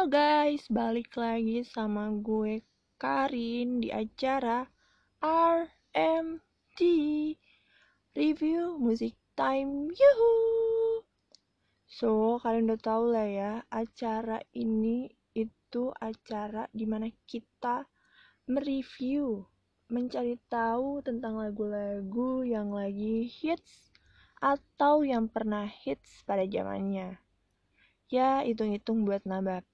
Halo guys, balik lagi sama gue Karin di acara RMT Review Music Time. Yuhu! So, kalian udah tau lah ya, acara ini itu acara di mana kita mereview, mencari tahu tentang lagu-lagu yang lagi hits atau yang pernah hits pada zamannya. Ya hitung-hitung buat nambah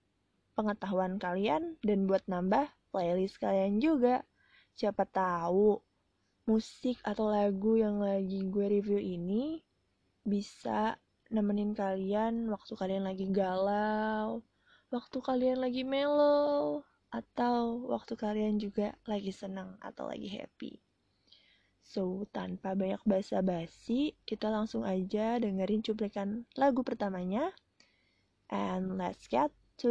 pengetahuan kalian dan buat nambah playlist kalian juga. Siapa tahu musik atau lagu yang lagi gue review ini bisa nemenin kalian waktu kalian lagi galau, waktu kalian lagi mellow, atau waktu kalian juga lagi senang atau lagi happy. So, tanpa banyak basa-basi, kita langsung aja dengerin cuplikan lagu pertamanya. And let's get to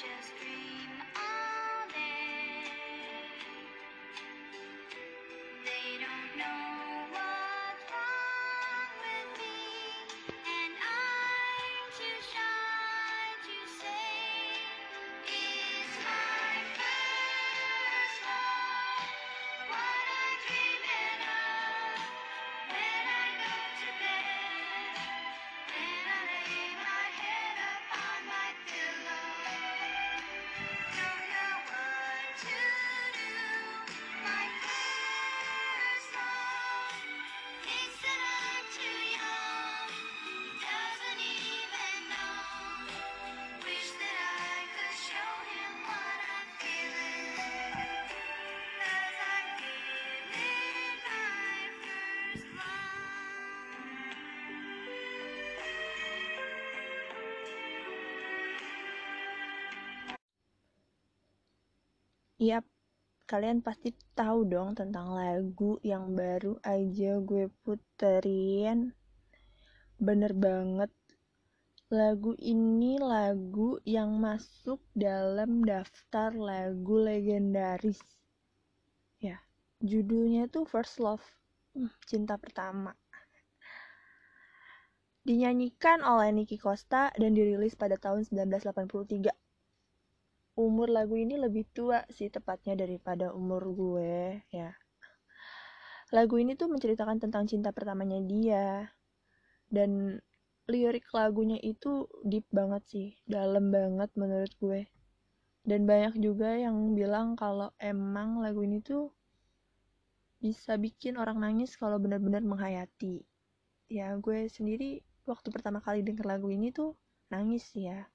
just dream Yap, kalian pasti tahu dong tentang lagu yang baru aja gue puterin. Bener banget. Lagu ini lagu yang masuk dalam daftar lagu legendaris. Ya, judulnya tuh First Love, Hmm, cinta pertama. Dinyanyikan oleh Nicky Costa dan dirilis pada tahun 1983 umur lagu ini lebih tua sih tepatnya daripada umur gue ya. Lagu ini tuh menceritakan tentang cinta pertamanya dia. Dan lirik lagunya itu deep banget sih, dalam banget menurut gue. Dan banyak juga yang bilang kalau emang lagu ini tuh bisa bikin orang nangis kalau benar-benar menghayati. Ya, gue sendiri waktu pertama kali denger lagu ini tuh nangis ya.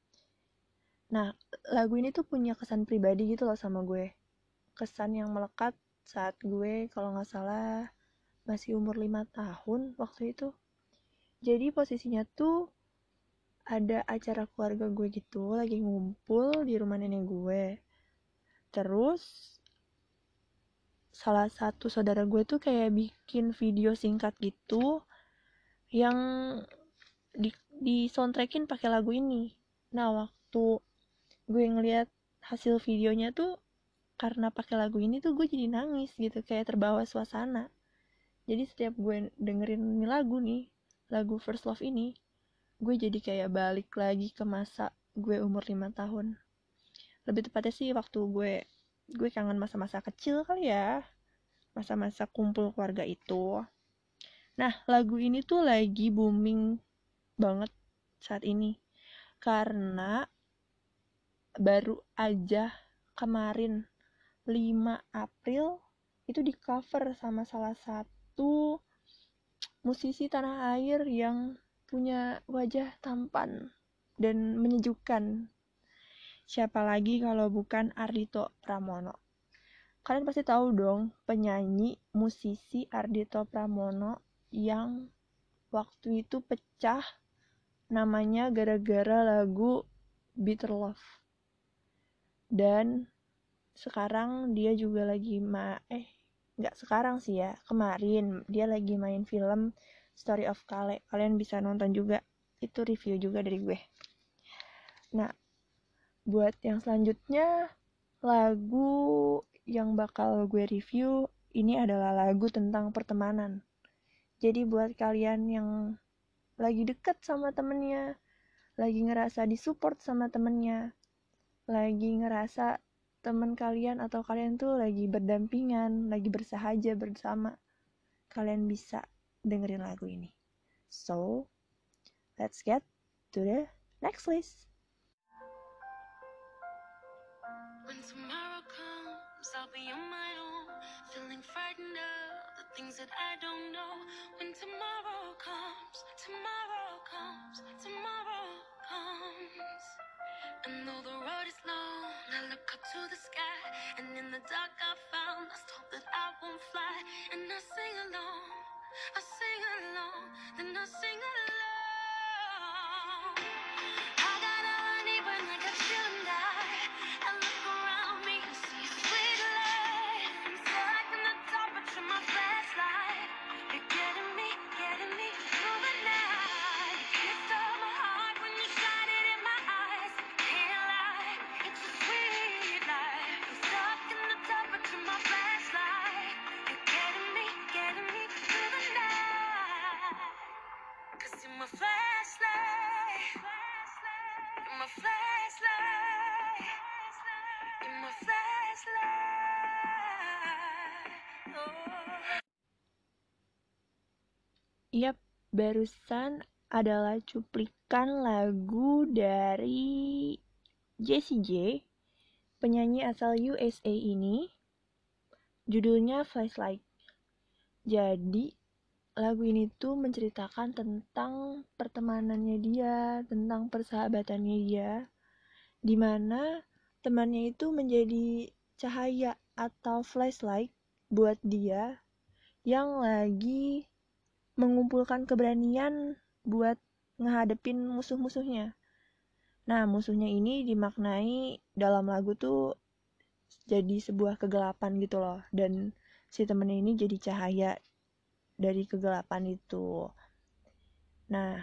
Nah, lagu ini tuh punya kesan pribadi gitu loh sama gue. Kesan yang melekat saat gue kalau nggak salah masih umur 5 tahun waktu itu. Jadi posisinya tuh ada acara keluarga gue gitu, lagi ngumpul di rumah nenek gue. Terus salah satu saudara gue tuh kayak bikin video singkat gitu yang di, di soundtrackin pakai lagu ini. Nah, waktu gue ngeliat hasil videonya tuh karena pakai lagu ini tuh gue jadi nangis gitu kayak terbawa suasana. Jadi setiap gue dengerin ini lagu nih lagu First Love ini gue jadi kayak balik lagi ke masa gue umur 5 tahun. Lebih tepatnya sih waktu gue gue kangen masa-masa kecil kali ya masa-masa kumpul keluarga itu. Nah lagu ini tuh lagi booming banget saat ini. Karena baru aja kemarin 5 April itu di cover sama salah satu musisi tanah air yang punya wajah tampan dan menyejukkan. Siapa lagi kalau bukan Ardito Pramono. Kalian pasti tahu dong penyanyi musisi Ardito Pramono yang waktu itu pecah namanya gara-gara lagu Bitter Love. Dan sekarang dia juga lagi ma eh nggak sekarang sih ya kemarin dia lagi main film Story of Kale. Kalian bisa nonton juga itu review juga dari gue. Nah buat yang selanjutnya lagu yang bakal gue review ini adalah lagu tentang pertemanan. Jadi buat kalian yang lagi deket sama temennya, lagi ngerasa disupport sama temennya, lagi ngerasa temen kalian atau kalian tuh lagi berdampingan, lagi bersahaja bersama, kalian bisa dengerin lagu ini. So, let's get to the next list. When tomorrow comes, I'll be on my own, feeling frightened of the things that I don't know. When tomorrow comes, tomorrow comes, tomorrow comes. And though the road is up to the sky, and in the dark I found lost hope that I won't fly. And I sing along, I sing along, then I sing along. Barusan adalah cuplikan lagu dari Jessie J, penyanyi asal USA ini. Judulnya Flashlight. Jadi, lagu ini tuh menceritakan tentang pertemanannya dia, tentang persahabatannya dia, di mana temannya itu menjadi cahaya atau flashlight buat dia yang lagi mengumpulkan keberanian buat ngehadepin musuh-musuhnya. Nah, musuhnya ini dimaknai dalam lagu tuh jadi sebuah kegelapan gitu loh. Dan si temennya ini jadi cahaya dari kegelapan itu. Nah,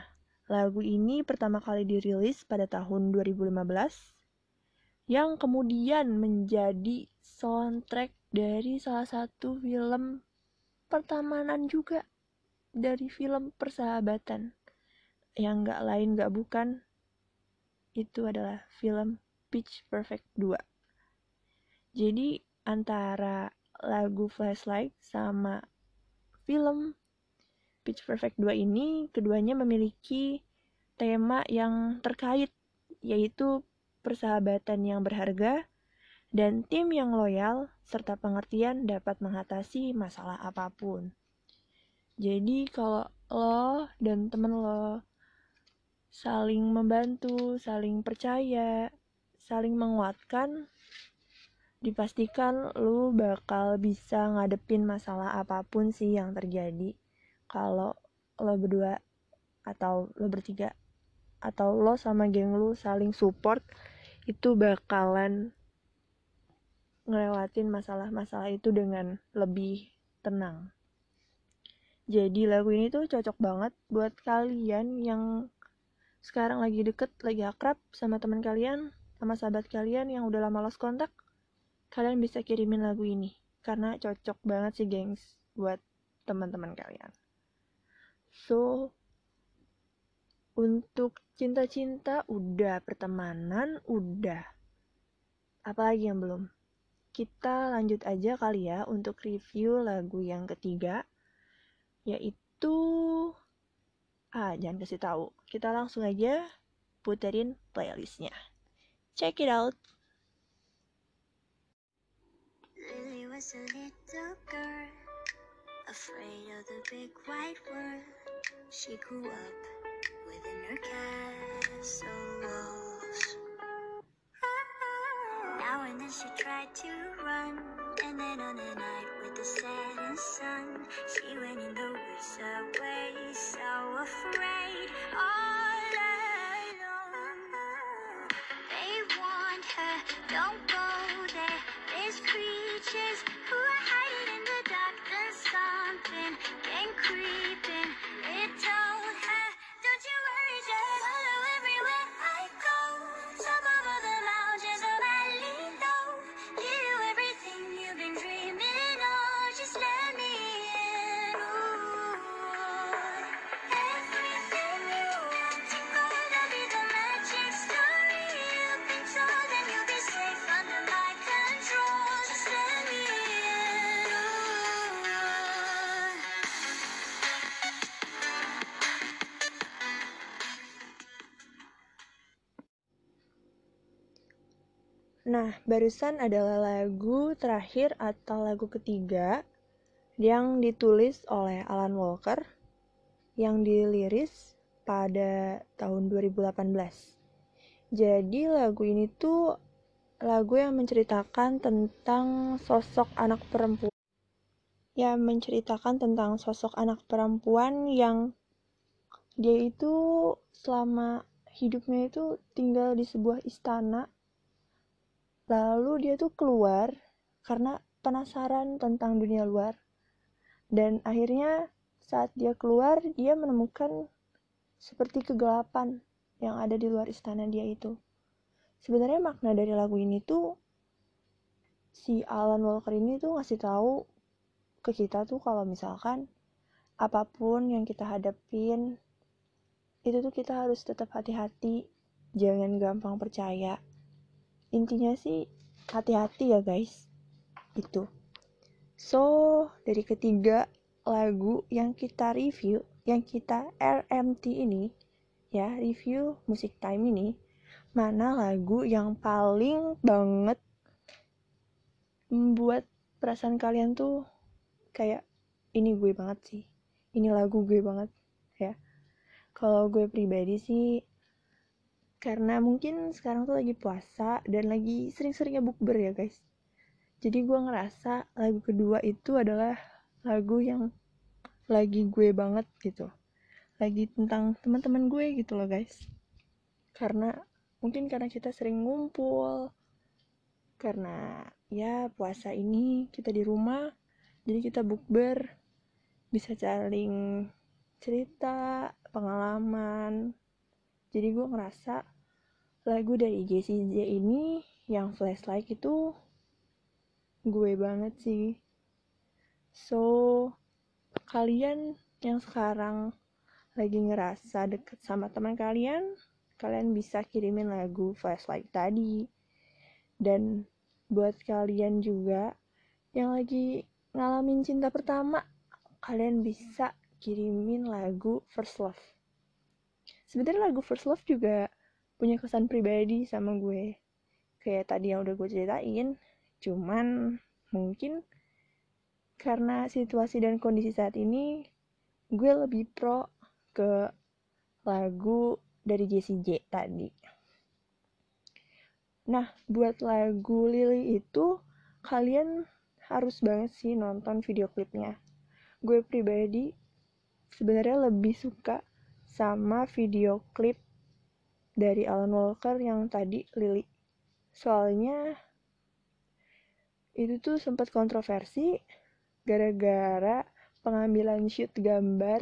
lagu ini pertama kali dirilis pada tahun 2015 yang kemudian menjadi soundtrack dari salah satu film pertemanan juga dari film persahabatan yang nggak lain nggak bukan itu adalah film Pitch Perfect 2 jadi antara lagu Flashlight sama film Pitch Perfect 2 ini keduanya memiliki tema yang terkait yaitu persahabatan yang berharga dan tim yang loyal serta pengertian dapat mengatasi masalah apa pun. Jadi kalau lo dan temen lo saling membantu, saling percaya, saling menguatkan, dipastikan lu bakal bisa ngadepin masalah apa pun sih yang terjadi kalau lo berdua atau lo bertiga atau lo sama geng lu saling support itu bakalan ngelewatin masalah-masalah itu dengan lebih tenang. Jadi lagu ini tuh cocok banget buat kalian yang sekarang lagi deket, lagi akrab sama teman kalian, sama sahabat kalian yang udah lama lost kontak. Kalian bisa kirimin lagu ini karena cocok banget sih gengs buat teman-teman kalian. So, untuk cinta-cinta udah, pertemanan udah. Apalagi yang belum? Kita lanjut aja kali ya untuk review lagu yang ketiga yaitu ah jangan kasih tahu. Kita langsung aja puterin playlistnya. Check it out. The. Now and then she tried to run, and then on a night the setting sun. See when you know it's away, so afraid. All alone. They want her, don't go there. There's creatures. Nah, barusan adalah lagu terakhir atau lagu ketiga yang ditulis oleh Alan Walker yang diliris pada tahun 2018. Jadi lagu ini tuh lagu yang menceritakan tentang sosok anak perempuan yang menceritakan tentang sosok anak perempuan yang dia itu selama hidupnya itu tinggal di sebuah istana lalu dia tuh keluar karena penasaran tentang dunia luar. Dan akhirnya saat dia keluar dia menemukan seperti kegelapan yang ada di luar istana dia itu. Sebenarnya makna dari lagu ini tuh si Alan Walker ini tuh ngasih tahu ke kita tuh kalau misalkan apa pun yang kita hadapin itu tuh kita harus tetap hati-hati. Jangan gampang percaya intinya sih hati-hati ya guys. Itu so dari ketiga lagu yang kita review yang kita RMT ini ya review musik time ini mana lagu yang paling banget membuat perasaan kalian tuh kayak ini gue banget sih. Ini lagu gue banget. Ya. Kalau gue pribadi sih karena mungkin sekarang tuh lagi puasa dan lagi sering-seringnya bukber ya guys. Jadi gue ngerasa lagu kedua itu adalah lagu yang lagi gue banget gitu. Lagi tentang teman-teman gue gitu loh guys. Karena mungkin karena kita sering ngumpul karena ya puasa ini kita di rumah jadi kita bukber bisa saling cerita pengalaman. Jadi gue ngerasa lagu dari Jessie J ini yang flashlight itu gue banget sih. So kalian yang sekarang lagi ngerasa deket sama teman kalian kalian bisa kirimin lagu flashlight tadi. Dan buat kalian juga yang lagi ngalamin cinta pertama kalian bisa kirimin lagu first love. Sebenarnya lagu first love juga punya kesan pribadi sama gue. Kayak tadi yang udah gue ceritain cuman mungkin karena situasi dan kondisi saat ini gue lebih pro ke lagu dari Jessie tadi. Nah buat lagu Lily itu kalian harus banget sih nonton video klipnya. Gue pribadi sebenarnya lebih suka sama video klip dari Alan Walker yang tadi Lily. Soalnya itu tuh sempat kontroversi gara-gara pengambilan shoot gambar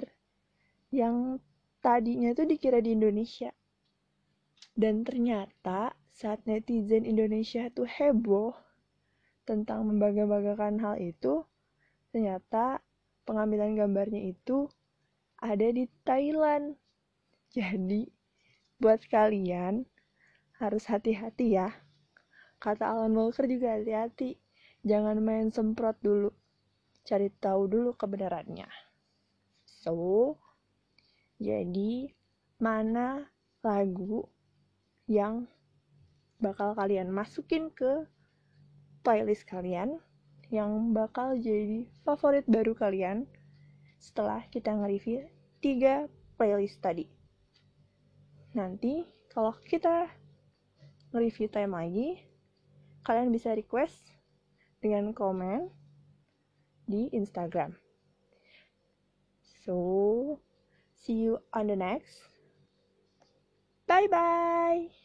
yang tadinya tuh dikira di Indonesia. Dan ternyata saat netizen Indonesia tuh heboh tentang membangga-banggakan hal itu, ternyata pengambilan gambarnya itu ada di Thailand. Jadi, buat kalian harus hati-hati ya. Kata Alan Walker juga hati-hati. Jangan main semprot dulu. Cari tahu dulu kebenarannya. So, jadi mana lagu yang bakal kalian masukin ke playlist kalian yang bakal jadi favorit baru kalian setelah kita nge-review tiga playlist tadi. Nanti kalau kita nge-review time lagi, kalian bisa request dengan komen di Instagram. So, see you on the next. Bye bye.